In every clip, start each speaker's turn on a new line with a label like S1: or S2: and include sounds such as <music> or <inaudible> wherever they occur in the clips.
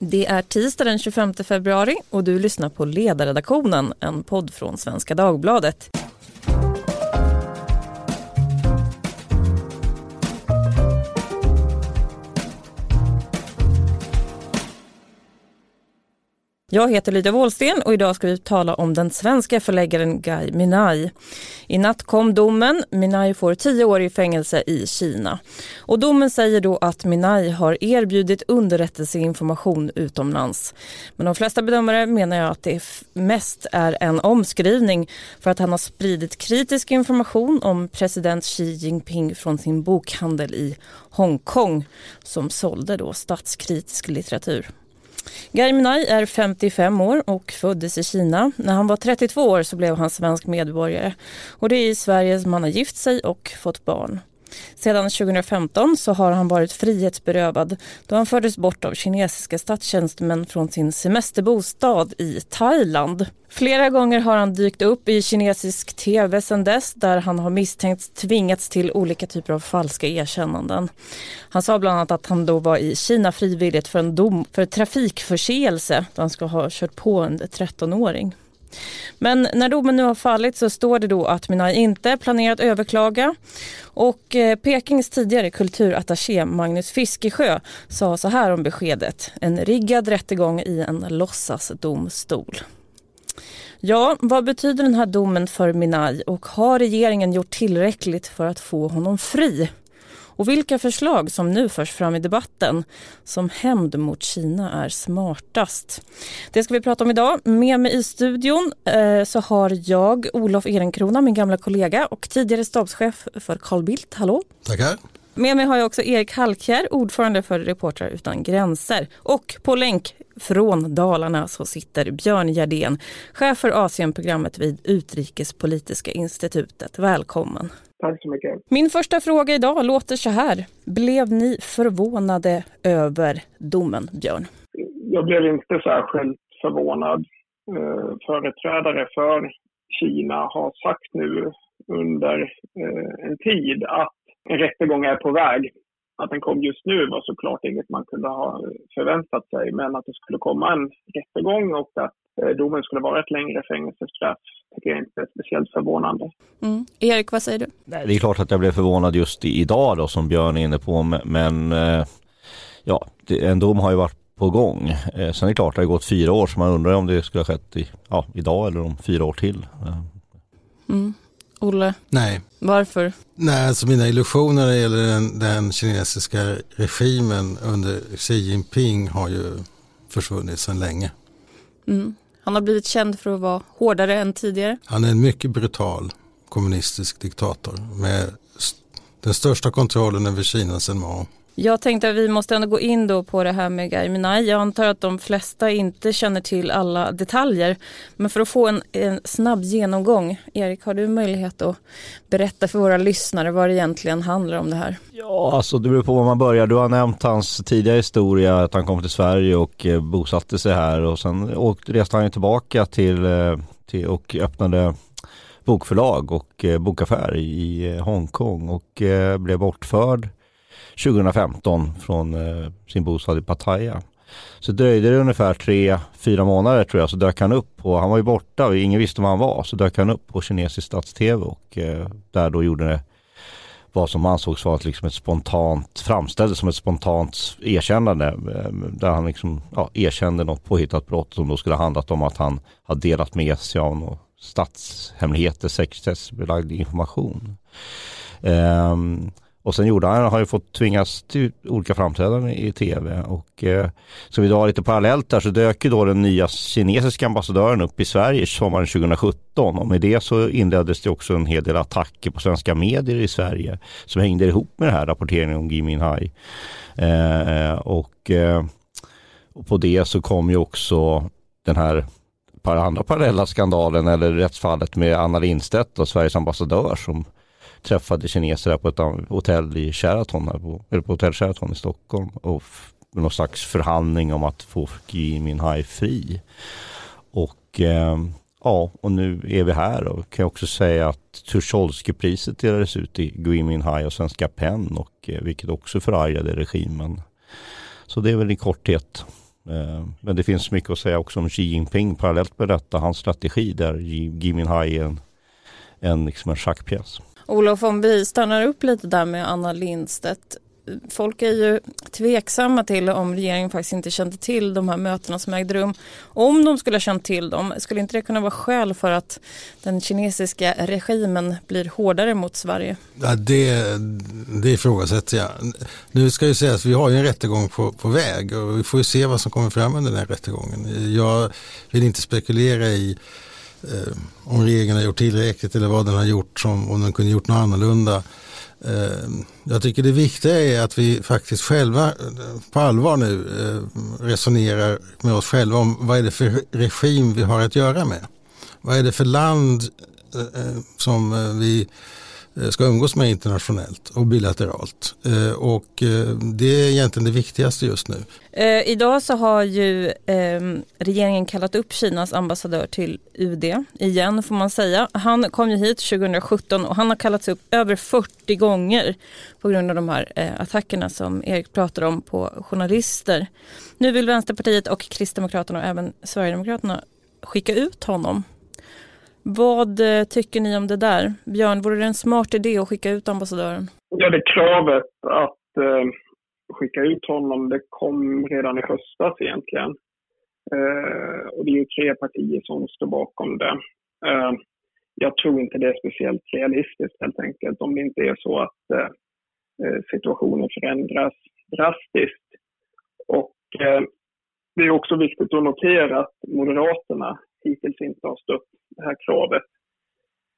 S1: Det är tisdag den 25 februari och du lyssnar på Ledarredaktionen, en podd från Svenska Dagbladet. Jag heter Lydia Wåhlsten och idag ska vi tala om den svenska förläggaren Guy Minai. I natt kom domen. Minai får tio år i fängelse i Kina. Och domen säger då att Minai har erbjudit underrättelseinformation utomlands. Men de flesta bedömare menar att det mest är en omskrivning för att han har spridit kritisk information om president Xi Jinping från sin bokhandel i Hongkong som sålde då statskritisk litteratur. Gai Minai är 55 år och föddes i Kina. När han var 32 år så blev han svensk medborgare. Och det är i Sverige som han har gift sig och fått barn. Sedan 2015 så har han varit frihetsberövad då han fördes bort av kinesiska statstjänstemän från sin semesterbostad i Thailand. Flera gånger har han dykt upp i kinesisk tv sedan dess där han har misstänkts tvingats till olika typer av falska erkännanden. Han sa bland annat att han då var i Kina frivilligt för en dom för trafikförseelse då han ska ha kört på en 13-åring. Men när domen nu har fallit så står det då att Minai inte planerat överklaga och eh, Pekings tidigare kulturattaché Magnus Fiskesjö sa så här om beskedet. En riggad rättegång i en låtsasdomstol. Ja, vad betyder den här domen för Minai och har regeringen gjort tillräckligt för att få honom fri? Och vilka förslag som nu förs fram i debatten som hämnd mot Kina är smartast. Det ska vi prata om idag. Med mig i studion eh, så har jag Olof Ehrenkrona, min gamla kollega och tidigare stabschef för Carl Bildt. Hallå!
S2: Tackar!
S1: Med mig har jag också Erik Halkjär, ordförande för Reportrar utan gränser. Och på länk från Dalarna så sitter Björn Gerdén, chef för Asienprogrammet vid Utrikespolitiska institutet. Välkommen!
S3: Tack så mycket.
S1: Min första fråga idag låter så här. Blev ni förvånade över domen, Björn?
S3: Jag blev inte särskilt förvånad. Eh, företrädare för Kina har sagt nu under eh, en tid att en rättegång är på väg. Att den kom just nu var såklart inget man kunde ha förväntat sig, men att det skulle komma en rättegång och att domen skulle vara ett längre fängelsestraff tycker jag inte är speciellt förvånande.
S1: Mm. Erik, vad säger du?
S4: Det är klart att jag blev förvånad just idag då som Björn är inne på, men eh, ja, en dom har ju varit på gång. Eh, sen är det klart, det har gått fyra år så man undrar om det skulle ha skett i, ja, idag eller om fyra år till.
S1: Mm. Olle?
S2: Nej.
S1: Varför?
S2: Nej, alltså mina illusioner när det gäller den, den kinesiska regimen under Xi Jinping har ju försvunnit sedan länge.
S1: Mm. Han har blivit känd för att vara hårdare än tidigare.
S2: Han är en mycket brutal kommunistisk diktator med den största kontrollen över Kina sedan Mao.
S1: Jag tänkte att vi måste ändå gå in då på det här med Gaiminai. Jag antar att de flesta inte känner till alla detaljer. Men för att få en, en, snabb genomgång, Erik, har du möjlighet att berätta för våra lyssnare vad det egentligen handlar om det här?
S4: Ja, alltså det beror på var man börjar. Du har nämnt hans tidiga historia, att han kom till Sverige och eh, bosatte sig här och sen åkte, reste han tillbaka till, eh, till och öppnade bokförlag och eh, bokaffär i Hongkong och blev bortförd 2015 från eh, sin bostad i Pattaya. Så dröjde det ungefär tre, fyra månader tror jag så dök han upp och han var ju borta och ingen visste var han var. Så dök han upp på kinesisk stats-tv och eh, där då gjorde det vad som ansågs vara liksom ett spontant, framställdes som ett spontant erkännande. Eh, där han liksom, ja, erkände något påhittat brott som då skulle ha handlat om att han hade delat med sig av något statshemligheter, sekretessbelagd information. Um, och sen gjorde han, har ju fått tvingas till olika framträdanden i tv och eh, så vi drar lite parallellt där så dök ju då den nya kinesiska ambassadören upp i Sverige sommaren 2017 och med det så inleddes det också en hel del attacker på svenska medier i Sverige som hängde ihop med den här rapporteringen om Gui Minhai. Eh, och, eh, och på det så kom ju också den här andra parallella skandalen eller rättsfallet med Anna Lindstedt och Sveriges ambassadör som träffade kineser på ett hotell i Sheraton, eller på hotell Sheraton i Stockholm och någon slags förhandling om att få Gui Minhai fri. Och eh, ja, och nu är vi här och kan också säga att Tucholsky-priset delades ut i Gui Minhai och Svenska PEN och eh, vilket också förargade regimen. Så det är väl i korthet Eh, men det finns mycket att säga också om Xi Jinping parallellt med detta, hans strategi där Gui Minhai är en, en, liksom en schackpjäs.
S1: Olof, om vi stannar upp lite där med Anna Lindstedt folk är ju tveksamma till om regeringen faktiskt inte kände till de här mötena som ägde rum. Om de skulle ha känt till dem, skulle inte det kunna vara skäl för att den kinesiska regimen blir hårdare mot Sverige?
S2: Ja, det, det ifrågasätter jag. Nu ska ju sägas att vi har ju en rättegång på, på väg och vi får ju se vad som kommer fram under den här rättegången. Jag vill inte spekulera i eh, om regeringen har gjort tillräckligt eller vad den har gjort, som, om den kunde gjort något annorlunda. Eh, jag tycker det viktiga är att vi faktiskt själva eh, på allvar nu eh, resonerar med oss själva om vad är det för regim vi har att göra med. Vad är det för land eh, eh, som vi Eh, ska umgås med internationellt och bilateralt. Eh, och eh, det är egentligen det viktigaste just nu.
S1: Idag så har ju ehm, regeringen kallat upp Kinas ambassadör till UD igen får man säga. Han kom ju hit 2017 och han har kallats upp över 40 gånger på grund av de här attackerna som Erik pratar om på journalister. Nu vill Vänsterpartiet och Kristdemokraterna och även Sverigedemokraterna skicka ut honom vad eh, tycker ni om det där? Björn, vore det en smart idé att skicka ut ambassadören?
S3: Ja, det kravet att eh, skicka ut honom, det kom redan i höstas egentligen. Eh, och det är ju tre partier som står bakom det. Eh, jag tror inte det är speciellt realistiskt helt enkelt, om det inte är så att eh, eh situationen förändras drastiskt. Och eh, det är också viktigt att notera att Moderaterna hittills inte har stött det här kravet.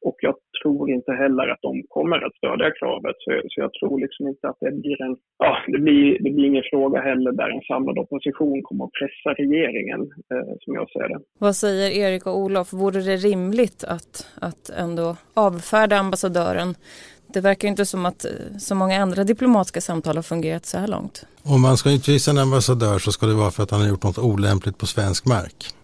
S3: Och jag tror inte heller att de kommer att stödja kravet. Så, så jag tror liksom inte att det blir en... Ja, det blir, det blir ingen fråga heller där en samlad opposition kommer att pressa regeringen, eh, som jag ser det.
S1: Vad säger Erik och Olof? Vore det rimligt att, att ändå avfärda ambassadören? Det verkar inte som att eh, så många andra diplomatiska samtal har fungerat så här långt.
S2: Om man ska utvisa en ambassadör så ska det vara för att han har gjort något olämpligt på svensk mark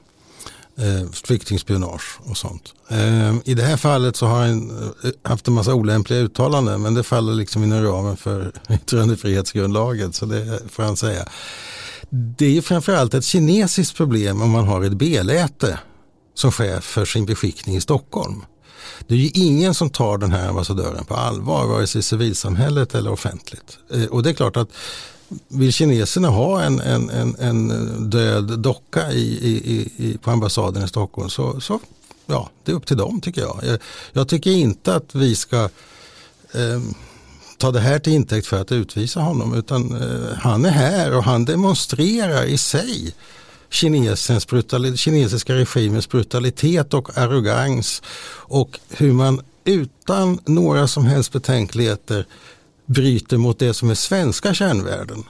S2: eh, flyktingspionage och sånt. Eh, I det här fallet så har han eh, haft en massa olämpliga uttalanden men det faller liksom inom ramen för <laughs> yttrandefrihetsgrundlagen så det får han säga. Det är framförallt ett kinesiskt problem om man har ett beläte som chef för sin beskickning i Stockholm. Det är ju ingen som tar den här ambassadören på allvar, vare sig civilsamhället eller offentligt. Eh, och det är klart att vill kineserna ha en, en, en, en död docka i, i, i, på ambassaden i Stockholm så, så ja, det är upp till dem tycker jag. Jag, jag tycker inte att vi ska eh, ta det här till intäkt för att utvisa honom utan eh, han är här och han demonstrerar i sig kinesens brutali, kinesiska regimens brutalitet och arrogans och hur man utan några som helst betänkligheter bryter mot det som är svenska kärnvärden.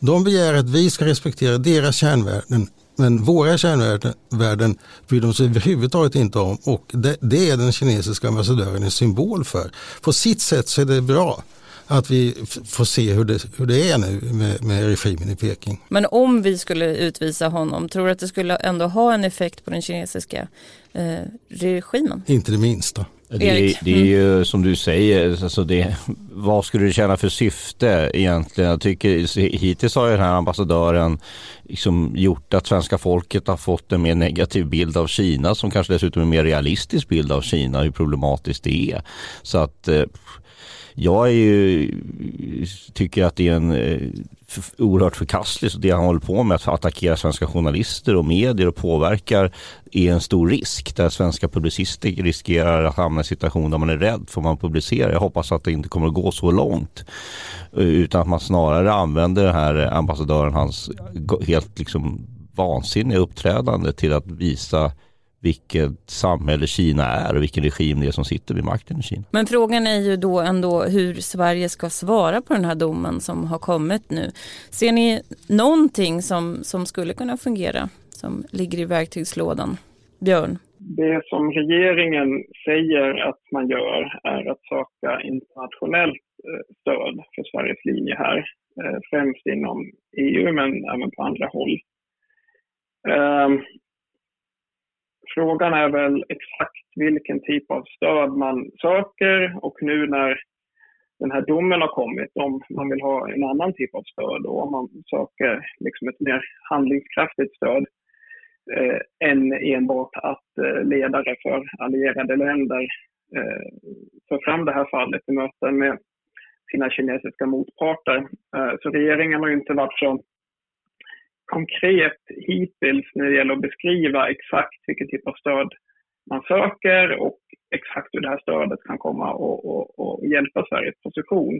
S2: De begär att vi ska respektera deras kärnvärden men våra kärnvärden bryr de sig överhuvudtaget inte om och det, det är den kinesiska ambassadören en symbol för. På sitt sätt så är det bra att vi får se hur det, hur det är nu med, med regimen i Peking.
S1: Men om vi skulle utvisa honom, tror du att det skulle ändå ha en effekt på den kinesiska eh, regimen?
S2: Inte det minsta.
S4: Det är, det är ju mm. som du säger, alltså det, vad skulle det tjäna för syfte egentligen? Jag tycker hittills har den här ambassadören liksom gjort att svenska folket har fått en mer negativ bild av Kina som kanske dessutom är en mer realistisk bild av Kina, hur problematiskt det är. Så att eh, jag är ju, tycker att det är en eh, oerhört förkastligt. Det han håller på med att attackera svenska journalister och medier och påverkar är en stor risk. Där svenska publicister riskerar att hamna i en situation där man är rädd för man publicerar. Jag hoppas att det inte kommer att gå så långt. Eh, utan att man snarare använder den här ambassadören hans helt liksom vansinniga uppträdande till att visa vilket samhälle Kina är och vilken regim det är som sitter vid makten i Kina.
S1: Men frågan är ju då ändå hur Sverige ska svara på den här domen som har kommit nu. Ser ni någonting som, som skulle kunna fungera som ligger i verktygslådan? Björn?
S3: Det som regeringen säger att man gör är att söka internationellt eh, stöd för Sveriges linje här. Eh, främst inom EU men även på andra håll. Frågan är väl exakt vilken typ av stöd man söker och nu när den här domen har kommit, om man vill ha en annan typ av stöd och om man söker liksom ett mer handlingskraftigt stöd eh, än enbart att eh, ledare för allierade länder eh, för fram det här fallet i möten med sina kinesiska motparter. Eh, så regeringen har ju inte varit så konkret hittills när det gäller att beskriva exakt vilken typ av stöd man söker och exakt hur det här stödet kan komma och, och, och hjälpa Sveriges position.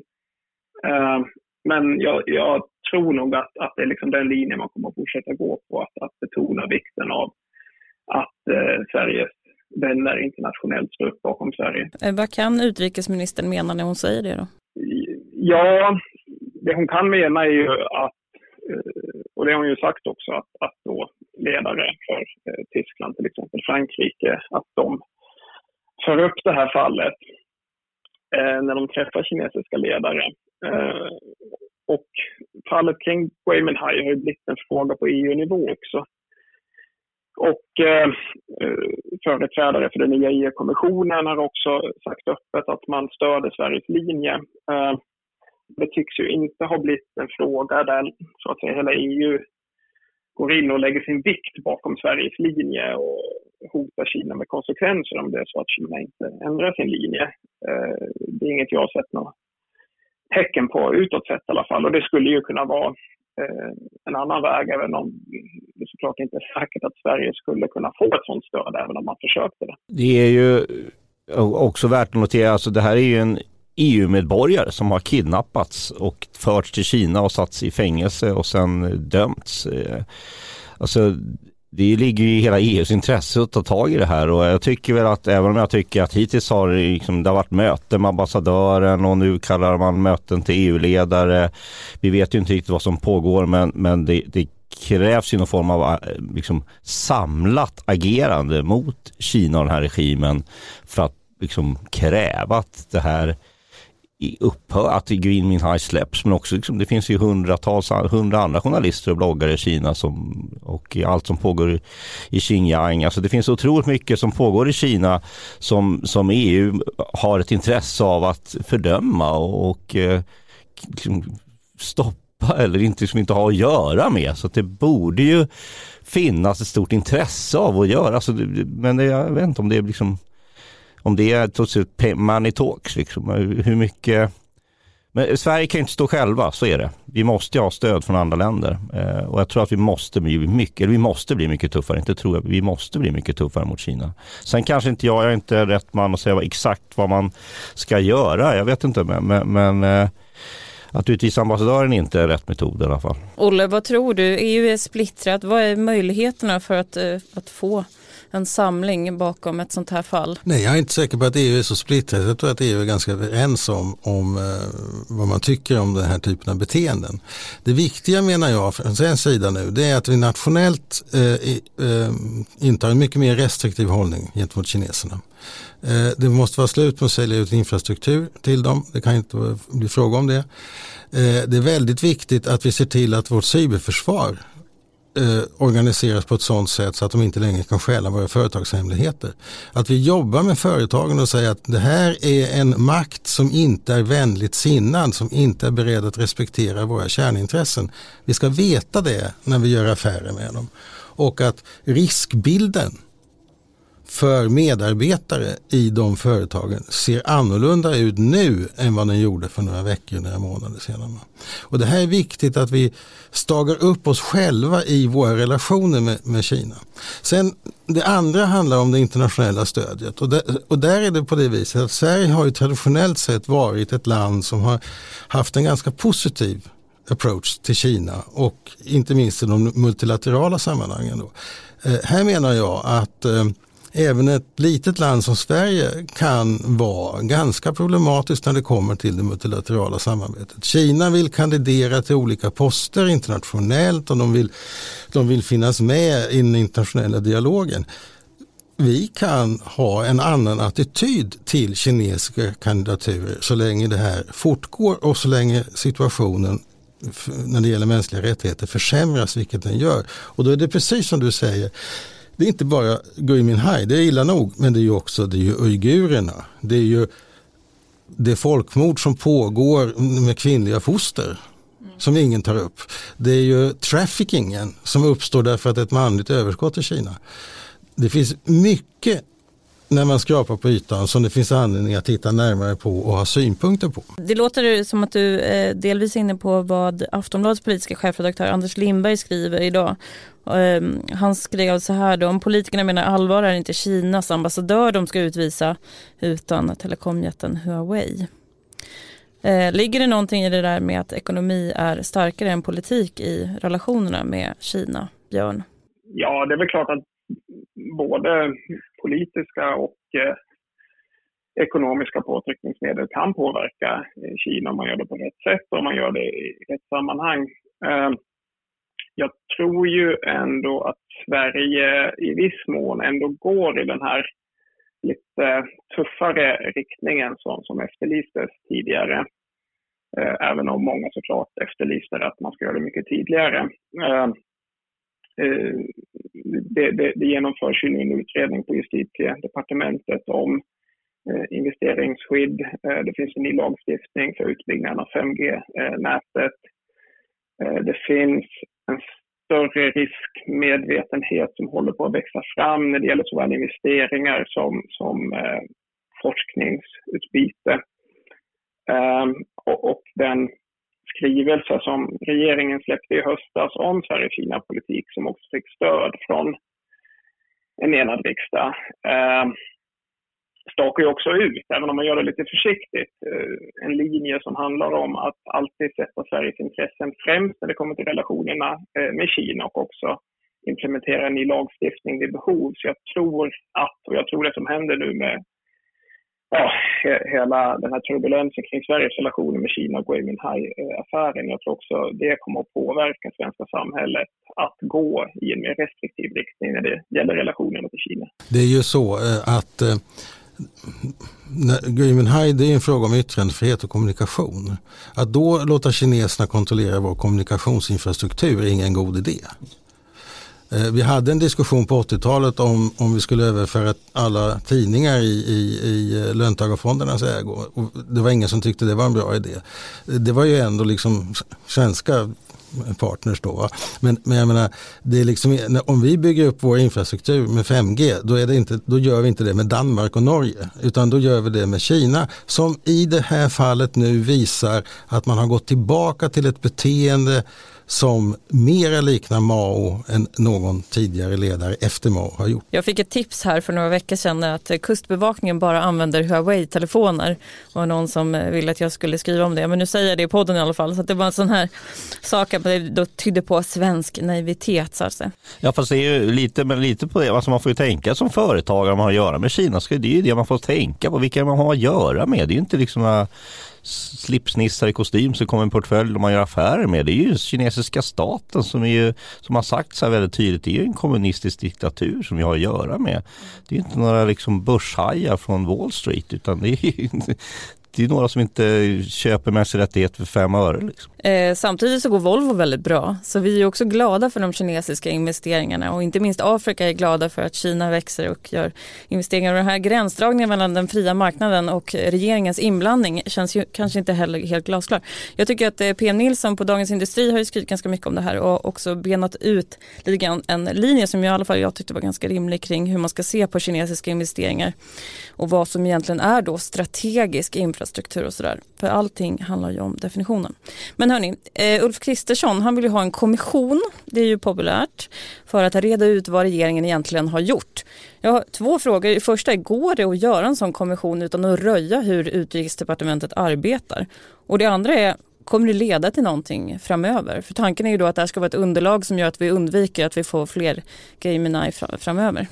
S3: Uh, men jag, jag, tror nog att, att det är liksom den linjen man kommer att fortsätta gå på, att, att betona vikten av att uh, Sveriges vänner internationellt står upp bakom Sverige.
S1: Eh, vad kan utrikesministern mena när hon säger det då?
S3: Ja, det hon kan mena är ju att Eh, och det har hon ju sagt också att, att då ledare för eh, Tyskland, till exempel Frankrike, att de för upp det här fallet eh, när de träffar kinesiska ledare. Eh, och fallet kring Gui Minhai har ju blivit en fråga på EU-nivå också. Och eh, eh, företrädare för den nya EU-kommissionen har också sagt öppet att man stöder Sveriges linje. Eh, det tycks ju inte ha blivit en fråga där så att säga hela EU går in och lägger sin vikt bakom Sveriges linje och hotar Kina med konsekvenser om det är så att Kina inte ändrar sin linje. Eh, det är inget jag har sett några tecken på utåt sett i alla fall och det skulle ju kunna vara eh, en annan väg även om det såklart inte är säkert att Sverige skulle kunna få ett sådant stöd även om man försökte det.
S4: Det är ju också värt att notera, alltså det här är ju en EU-medborgare som har kidnappats och förts till Kina och satts i fängelse och sen dömts. Eh, alltså det ligger i hela EUs intresse att ta tag i det här och jag tycker väl att även om jag tycker att hittills har det, liksom, det har varit möten med ambassadören och nu kallar man möten till EU-ledare. Vi vet ju inte riktigt vad som pågår men, men det, det krävs ju någon form av eh, liksom, samlat agerande mot Kina och den här regimen för att liksom, kräva att det här upphör, att Green Minhai släpps men också liksom, det finns ju hundratals, hundra andra journalister och bloggare i Kina som, och allt som pågår i Xinjiang. Alltså det finns otroligt mycket som pågår i Kina som, som EU har ett intresse av att fördöma och, och eh, liksom stoppa eller inte, liksom inte ha att göra med. Så det borde ju finnas ett stort intresse av att göra. Alltså, men det, jag vet inte om det är liksom om det är trots allt money talks, liksom, hur mycket men Sverige kan inte stå själva, så är det. Vi måste ha stöd från andra länder eh, och jag tror att vi måste bli mycket, eller vi måste bli mycket tuffare, inte tror jag, vi måste bli mycket tuffare mot Kina. Sen kanske inte jag, jag är inte rätt man att säga exakt vad man ska göra, jag vet inte, men, men, men eh, att utvisa ambassadören inte är rätt metod i alla fall.
S1: Olle, vad tror du? EU är splittrat, vad är möjligheterna för att, eh, att få en samling bakom ett sånt här fall?
S2: Nej, jag är inte säker på att EU är så splittrat. Jag tror att EU är ganska överens om, om eh, vad man tycker om den här typen av beteenden. Det viktiga menar jag från svensk sida nu det är att vi nationellt eh, eh, intar en mycket mer restriktiv hållning gentemot kineserna. Eh, det måste vara slut med att sälja ut infrastruktur till dem. Det kan inte bli fråga om det. Eh, det är väldigt viktigt att vi ser till att vårt cyberförsvar eh, organiseras på ett sådant sätt så att de inte längre kan stjäla våra företagshemligheter. Att vi jobbar med företagen och säger att det här är en makt som inte är vänligt sinnad, som inte är beredd att respektera våra kärnintressen. Vi ska veta det när vi gör affärer med dem. Och att riskbilden för medarbetare i de företagen ser annorlunda ut nu än vad den gjorde för några veckor, några månader sedan. Och det här är viktigt att vi stagar upp oss själva i våra relationer med, med Kina. Sen det andra handlar om det internationella stödet och, där, och där är det på det viset att Sverige har ju traditionellt sett varit ett land som har haft en ganska positiv approach till Kina och inte minst i de multilaterala sammanhangen. Då. Eh, här menar jag att eh, även ett litet land som Sverige kan vara ganska problematiskt när det kommer till det multilaterala samarbetet. Kina vill kandidera till olika poster internationellt och de vill, de vill finnas med i den internationella dialogen. Vi kan ha en annan attityd till kinesiska kandidaturer så länge det här fortgår och så länge situationen när det gäller mänskliga rättigheter försämras, vilket den gör. Och då är det precis som du säger, det är inte bara Gui Minhai, det är illa nog, men det är ju också det är ju uigurerna. Det är ju det folkmord som pågår med kvinnliga foster som ingen tar upp. Det är ju traffickingen som uppstår därför att det är ett manligt överskott i Kina. Det finns mycket när man skrapar på ytan som det finns anledning att titta närmare på och ha synpunkter på.
S1: Det låter som att du är delvis är inne på vad Aftonbladets politiska chefredaktör Anders Lindberg skriver idag. Ehm, han skrev så här då, om politikerna menar allvar är det inte Kinas ambassadör de ska utvisa utan telekomjätten Huawei. Eh, ligger det någonting i det där med att ekonomi är starkare än politik i relationerna med Kina, Björn?
S3: Ja, det är väl klart att både politiska och eh, ekonomiska påtryckningsmedel kan påverka eh, Kina om man gör det på rätt sätt och om man gör det i rätt sammanhang. Ehm, jag tror ju ändå att Sverige i viss mån ändå går i den här lite tuffare riktningen som, som efterlystes tidigare. Eh, även om många såklart efterlyste att man ska göra det mycket tidigare. Ehm, Eh, det, det, det genomförs ju nu en utredning på justitiedepartementet om eh, investeringsskydd. Eh, det finns en ny lagstiftning för utbyggnaden av 5G-nätet. Det finns en större riskmedvetenhet som håller på att växa fram när det gäller såväl investeringar som, som forskningsutbyte. Och, och den skrivelse som regeringen släppte i höstas om Sverige-Kina-politik som också fick stöd från en enad riksdag eh, stakar ju också ut, även om man gör det lite försiktigt, eh, en linje som handlar om att alltid sätta Sveriges intressen främst när det kommer till relationerna eh, med Kina och också implementera en ny lagstiftning vid behov. Så jag tror att, och jag tror det som händer nu med ja, hela den här turbulensen kring Sveriges relationer med Kina och Gui Minhai-affären. Jag tror också det kommer att påverka svenska samhället att gå i en mer restriktiv riktning när det gäller relationerna till Kina.
S2: Det är ju så eh, att eh, Gui Minhai det är en fråga om yttrandefrihet och kommunikation. Att då låta kineserna kontrollera vår kommunikationsinfrastruktur är ingen god idé. Eh, vi hade en diskussion på 80-talet om, om vi skulle överföra alla tidningar i, i, i eh, löntagarfondernas ägo. Och det var ingen som tyckte det var en bra idé. Eh, det var ju ändå liksom svenska partners då. Va? Men, men jag menar, det är liksom, om vi bygger upp vår infrastruktur med 5G då, är det inte, då gör vi inte det med Danmark och Norge utan då gör vi det med Kina som i det här fallet nu visar att man har gått tillbaka till ett beteende som mer liknar Mao än någon tidigare ledare efter Mao har gjort.
S1: Jag fick ett tips här för några veckor sedan att Kustbevakningen bara använder Huawei-telefoner. Det var någon som ville att jag skulle skriva om det, men nu säger jag det i podden i alla fall. Så det var en sån här sak att det tydde på svensk naivitet. Så att säga.
S4: Ja, fast det är ju lite, men lite på det. Alltså man får ju tänka som företagare om man har att göra med Kina. Det är ju det man får tänka på. Vilka man har att göra med. Det är ju inte liksom slipsnissar i kostym som kommer en portfölj och man gör affärer med. Det är ju kinesiska staten som, är ju, som har sagt så här väldigt tydligt, det är ju en kommunistisk diktatur som vi har att göra med. Det är inte några liksom börshajar från Wall Street utan det är, det är några som inte köper mänskliga rättigheter för fem öre. Liksom.
S1: Eh, samtidigt så går Volvo väldigt bra. Så vi är också glada för de kinesiska investeringarna och inte minst Afrika är glada för att Kina växer och gör investeringar. Och den här gränsdragningen mellan den fria marknaden och regeringens inblandning känns ju kanske inte heller helt glasklar. Jag tycker att eh, PM Nilsson på Dagens Industri har ju skrivit ganska mycket om det här och också benat ut lite grann en linje som jag i alla fall jag tyckte var ganska rimlig kring hur man ska se på kinesiska investeringar och vad som egentligen är då strategisk infrastruktur infrastruktur och sådär. För allting handlar ju om definitionen. Men hörni, eh, Ulf Kristersson han vill ju ha en kommission, det är ju populärt, för att reda ut vad regeringen egentligen har gjort. Jag har två frågor. Det första är, går det att göra en sån kommission utan att röja hur utrikesdepartementet arbetar? Och det andra är, kommer det leda till någonting framöver? För tanken är ju då att det här ska vara ett underlag som gör att vi undviker att vi får fler Gay framöver.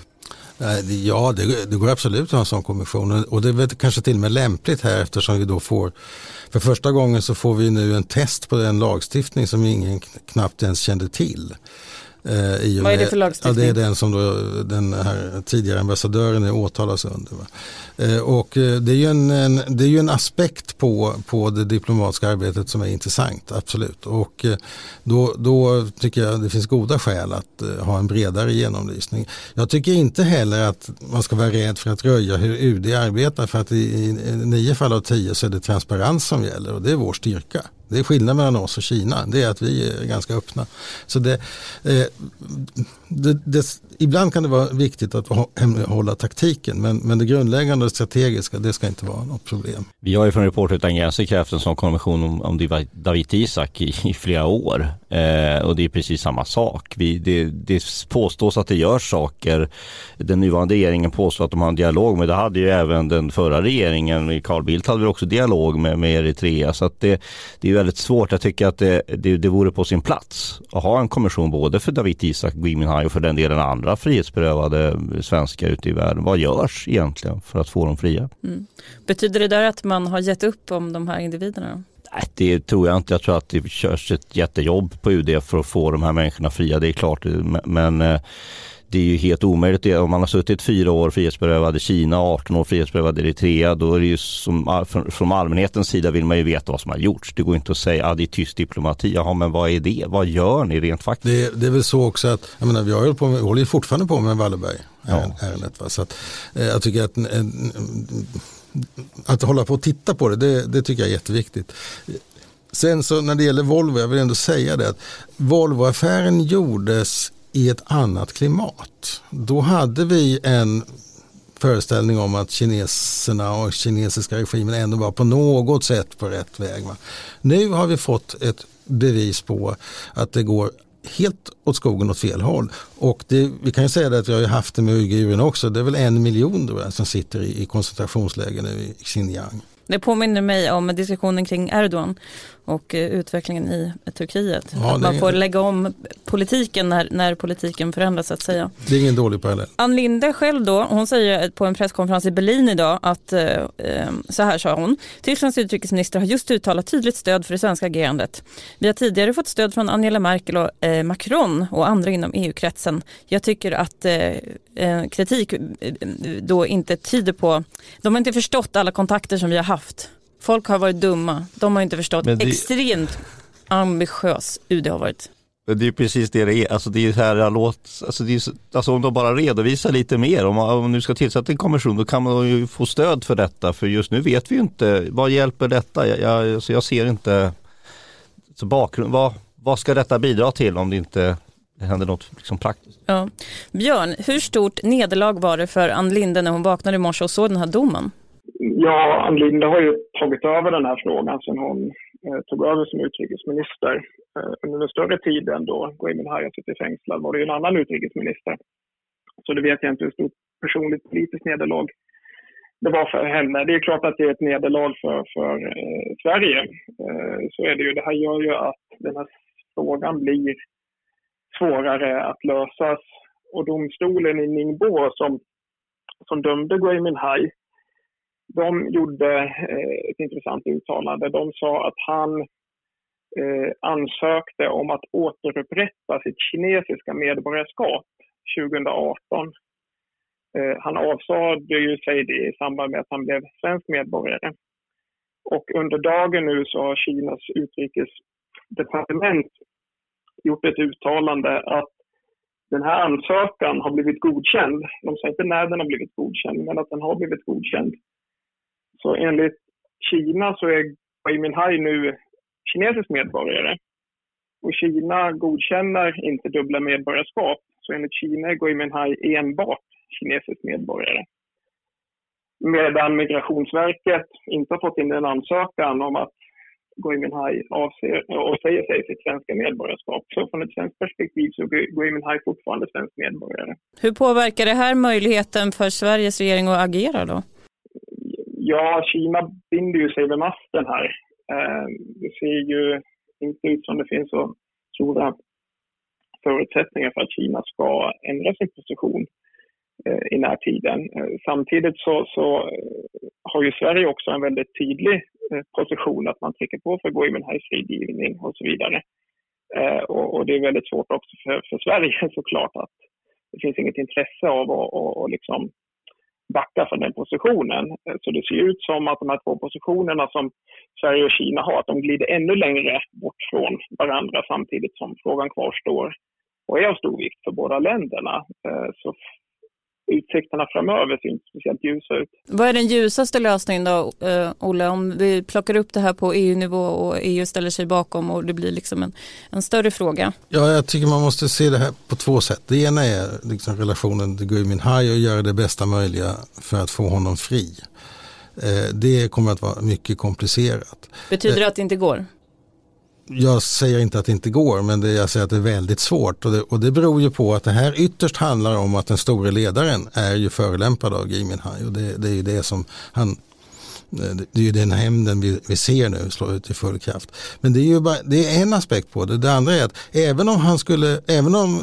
S2: Ja, det, det, går absolut att ha en sån kommission och det är väl kanske till och med lämpligt här eftersom vi då får för första gången så får vi nu en test på den lagstiftning som ingen knappt ens kände till.
S1: Eh, Vad är det för lagstiftning?
S2: Ja, det är den som då, den här tidigare ambassadören är åtalas under. Eh, och eh, det är ju en, en, det är ju en aspekt på, på det diplomatiska arbetet som är intressant, absolut. Och eh, då, då tycker jag det finns goda skäl att eh, ha en bredare genomlysning. Jag tycker inte heller att man ska vara rädd för att röja hur UD arbetar för att i, i nio fall av tio så är det transparens som gäller och det är vår styrka. Det är skillnad mellan oss och Kina, det är att vi är ganska öppna. Så det, eh, det, det, ibland kan det vara viktigt att hålla taktiken men, men det grundläggande och strategiska det ska inte vara något problem.
S4: Vi har ju från Reporter utan gränser krävt en sån konvention om, om David Isak i, i flera år eh, och det är precis samma sak. Vi, det, det påstås att det görs saker. Den nuvarande regeringen påstår att de har en dialog men det hade ju även den förra regeringen, Carl Bildt hade väl också dialog med, med Eritrea så att det, det är väldigt svårt. Jag tycker att det, det, det vore på sin plats att ha en kommission både för David Isak, Gui Minhai och för den delen andra frihetsberövade svenskar ute i världen. Vad görs egentligen för att få dem fria? Mm.
S1: Betyder det där att man har gett upp om de här individerna?
S4: Nej, det tror jag inte. Jag tror att det körs ett jättejobb på UD för att få de här människorna fria. Det är klart. Men eh, det är ju helt omöjligt. Om man har suttit fyra år frihetsberövad i Kina, 18 år frihetsberövad i Eritrea, då är det ju som, från allmänhetens sida vill man ju veta vad som har gjorts. Det går inte att säga att ah, det är tyst diplomati. Jaha, men vad är det? Vad gör ni rent faktiskt?
S2: Det, det är väl så också att, jag menar, vi har på med, håller ju fortfarande på med Wallenberg ja. ärendet. Va? Så att, eh, jag tycker att att hålla på och titta på det, det, det tycker jag är jätteviktigt. Sen så när det gäller Volvo, jag vill ändå säga det att Volvoaffären gjordes i ett annat klimat. Då hade vi en föreställning om att kineserna och kinesiska regimen ändå var på något sätt på rätt väg. Va? Nu har vi fått ett bevis på att det går helt åt skogen åt fel håll. Och det, vi kan ju säga det att vi har haft det med uigurerna också. Det är väl en miljon då, som sitter i, i koncentrationsläger nu i Xinjiang.
S1: Det påminner mig om diskussionen kring Erdogan och eh, utvecklingen i Turkiet. Ja, att man får lägga om politiken när, när politiken förändras så att säga.
S2: Det är ingen dålig parallell.
S1: Ann Linde själv då, hon säger på en presskonferens i Berlin idag att eh, eh, så här sa hon. Tysklands utrikesminister har just uttalat tydligt stöd för det svenska agerandet. Vi har tidigare fått stöd från Angela Merkel och eh, Macron och andra inom EU-kretsen. Jag tycker att eh, eh kritik då inte tyder på, de har inte förstått alla kontakter som vi har haft Folk har varit dumma. De har inte förstått det... extremt ambitiös UD har varit.
S4: Det är precis det det är. Alltså det är här låt, alltså, det är, alltså om de bara redovisar lite mer, om man, om nu ska tillsätta en kommission då kan man ju få stöd för detta. För just nu vet vi ju inte, vad hjälper detta? Jag, jag, alltså jag ser inte, så bakgrund, vad, vad ska detta bidra till om det inte händer något liksom praktiskt?
S1: Ja. Björn, hur stort nederlag var det för Ann Linde när hon vaknade i morse och såg den här domen?
S3: Ja, Ann Linde har ju tagit över den här frågan sedan hon eh, tog över som utrikesminister. Eh, under en större tid än då Gui Minhai suttit fängslad var det ju en annan utrikesminister. Så det vet jag inte hur stort personligt politiskt nederlag det var för henne. Det är klart att det är ett nederlag för, för eh, Sverige. Eh, så är det ju. Det här gör ju att den här frågan blir svårare att lösas. Och domstolen i Ningbo som, som dömde Gui Minhai de gjorde eh, ett intressant uttalande. De sa att han eh, ansökte om att återupprätta sitt kinesiska medborgarskap 2018. Eh, han avsade ju sig det i samband med att han blev svensk medborgare. Och under dagen nu så har Kinas utrikesdepartement gjort ett uttalande att den här ansökan har blivit godkänd. De säger inte när den har blivit godkänd, men att den har blivit godkänd. Så enligt Kina så är Gui Minhai nu kinesisk medborgare. Och Kina godkänner inte dubbla medborgarskap. Så enligt Kina är Gui Minhai enbart kinesisk medborgare. Medan Migrationsverket inte har fått in en ansökan om att Gui Minhai avser och säger sig sitt svenska medborgarskap. Så från ett svenskt perspektiv så är Gui Minhai fortfarande svensk medborgare.
S1: Hur påverkar det här möjligheten för Sveriges regering att agera då?
S3: Ja, Kina binder ju sig vid masten här. Eh, det ser ju inte ut som det finns så stora förutsättningar för att Kina ska ändra sin position eh, i närtiden. Eh, samtidigt så, så eh, har ju Sverige också en väldigt tydlig eh, position att man trycker på för Gui Minhais frigivning och så vidare. Eh, och, och, det är väldigt svårt också för, för Sverige <laughs> såklart att det finns inget intresse av att och, och liksom backa från den positionen. Eh, så det ser ut som att de här två positionerna som Sverige och Kina har, att de glider ännu längre bort från varandra samtidigt som frågan kvarstår och är av stor vikt för båda länderna. Eh, så utsikterna framöver ser inte speciellt ljusa ut.
S1: Vad är den ljusaste lösningen då, uh, Olle, om vi plockar upp det här på EU-nivå och EU ställer sig bakom och det blir liksom en, en större fråga?
S2: Ja, jag tycker man måste se det här på två sätt. Det ena är liksom relationen till Gui Minhai och göra det bästa möjliga för att få honom fri. Uh, det kommer att vara mycket komplicerat.
S1: Betyder det att det inte går?
S2: Jag säger inte att det inte går men det, jag säger att det är väldigt svårt. Och det, och det beror ju på att det här ytterst handlar om att den store ledaren är ju förelämpad av Gui Minhai. Och det, det är ju det som han Eh, det är ju den hämnden vi, vi ser nu slå ut i full kraft. Men det är ju bara, det är en aspekt på det. Det andra är att även om han skulle, även om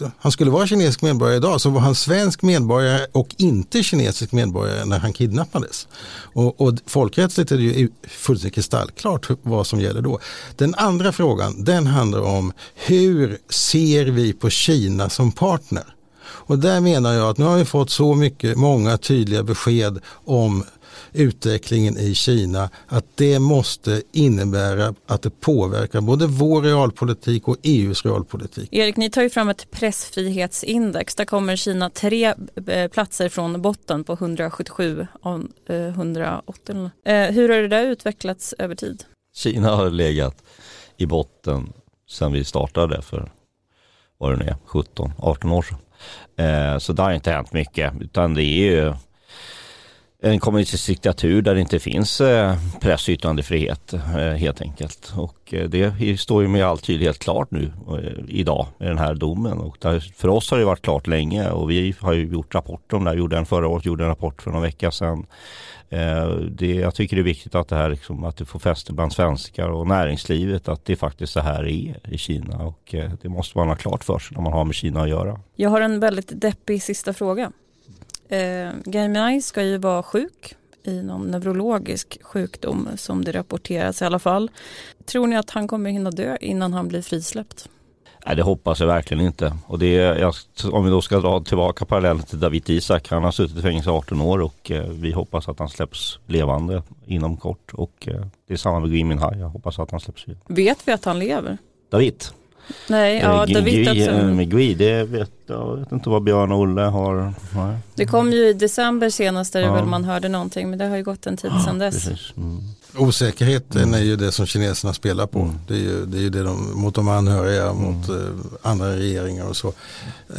S2: eh, han skulle vara kinesisk medborgare idag så var han svensk medborgare och inte kinesisk medborgare när han kidnappades. Och, och folkrättsligt är det ju fullständigt kristallklart vad som gäller då. Den andra frågan den handlar om hur ser vi på Kina som partner? Och där menar jag att nu har vi fått så mycket, många tydliga besked om utvecklingen i Kina att det måste innebära att det påverkar både vår realpolitik och EUs realpolitik.
S1: Erik, ni tar ju fram ett pressfrihetsindex. Där kommer Kina tre eh, platser från botten på 177 av 180. Eh, eh, hur har det där utvecklats över tid?
S4: Kina har legat i botten sedan vi startade för vad det nu är, 17-18 år sedan. Så det har inte hänt mycket utan det är ju en kommunistisk diktatur där det inte finns eh, press och yttrandefrihet eh, helt enkelt. Och eh, det står ju med all tydlighet klart nu idag med den här domen. Och för oss har det varit klart länge och vi har ju gjort rapporter om det här. Gjorde en förra året, gjorde en rapport för någon vecka sedan. Det, jag tycker det är viktigt att det här liksom, att det får fäste bland svenskar och näringslivet att det faktiskt så här är i Kina och det måste man ha klart för sig när man har med Kina att göra.
S1: Jag har en väldigt deppig sista fråga. Eh, Gaimanai ska ju vara sjuk i någon neurologisk sjukdom som det rapporteras i alla fall. Tror ni att han kommer hinna dö innan han blir frisläppt?
S4: Nej, det hoppas jag verkligen inte. Och det är, om vi då ska dra tillbaka parallellen till David Isak. Han har suttit i fängelse i 18 år och eh, vi hoppas att han släpps levande inom kort. Och eh, det är samma med Gui Minhai. Jag hoppas att han släpps fri.
S1: Vet vi att han lever?
S4: David?
S1: Nej, ja, David
S4: alltså. Med Gui, det vet jag vet inte vad Björn och Olle har. Nej.
S1: Det kom ju i december senast där ja. väl man hörde någonting men det har ju gått en tid ja, sedan dess. Mm.
S2: Osäkerheten mm. är ju det som kineserna spelar på. Mm. Det är ju det, är ju det de, mot de anhöriga, mm. mot uh, andra regeringar och så.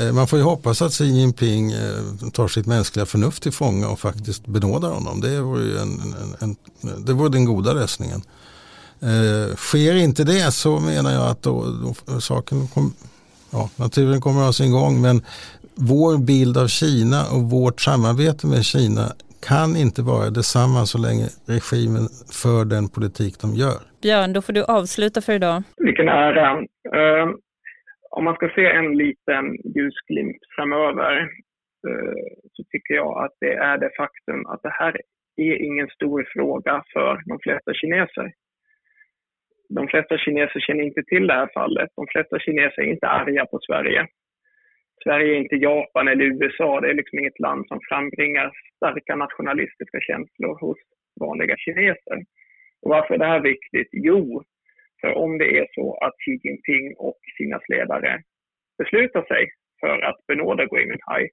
S2: Uh, man får ju hoppas att Xi Jinping uh, tar sitt mänskliga förnuft till fånga och faktiskt benådar honom. Det vore, ju en, en, en, det vore den goda lösningen. Eh, sker inte det så menar jag att då, då saken kom, ja, naturen kommer ha sin gång men vår bild av Kina och vårt samarbete med Kina kan inte vara detsamma så länge regimen för den politik de gör.
S1: Björn, då får du avsluta för idag.
S3: Vilken ära. Uh, om man ska se en liten ljusglimt framöver uh, så tycker jag att det är det faktum att det här är ingen stor fråga för de flesta kineser de flesta kineser känner inte till det här fallet. De flesta kineser är inte arga på Sverige. Sverige är inte Japan eller USA. Det är liksom inget land som frambringar starka nationalistiska känslor hos vanliga kineser. Och varför är det här viktigt? Jo, för om det är så att Xi Jinping och Kinas ledare beslutar sig för att benåda Gui Minhai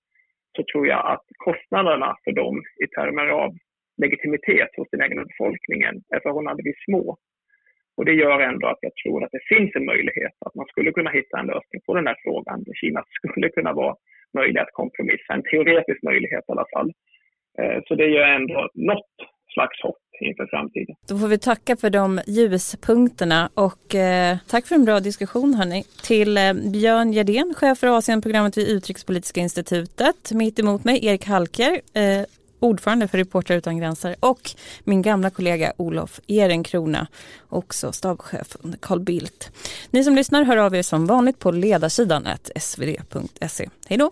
S3: så tror jag att kostnaderna för dem i termer av legitimitet hos den egna befolkningen är förhållandevis små. Och det gör ändå att jag tror att det finns en möjlighet att man skulle kunna hitta en lösning på den här frågan. Kina skulle kunna vara möjlig att kompromissa, en teoretisk möjlighet i alla fall. Eh, så det gör ändå något slags hopp inför framtiden.
S1: Då får vi tacka för de ljuspunkterna och eh, tack för en bra diskussion hörni. Till eh, Björn Gerdén, chef för Asienprogrammet vid Utrikespolitiska institutet. Mitt emot mig Erik Halker, eh, ordförande för Reportrar utan gränser och min gamla kollega Olof Ehrenkrona, också stabschef under Carl Bildt. Ni som lyssnar hör av er som vanligt på ledarsidan svd.se. Hej då!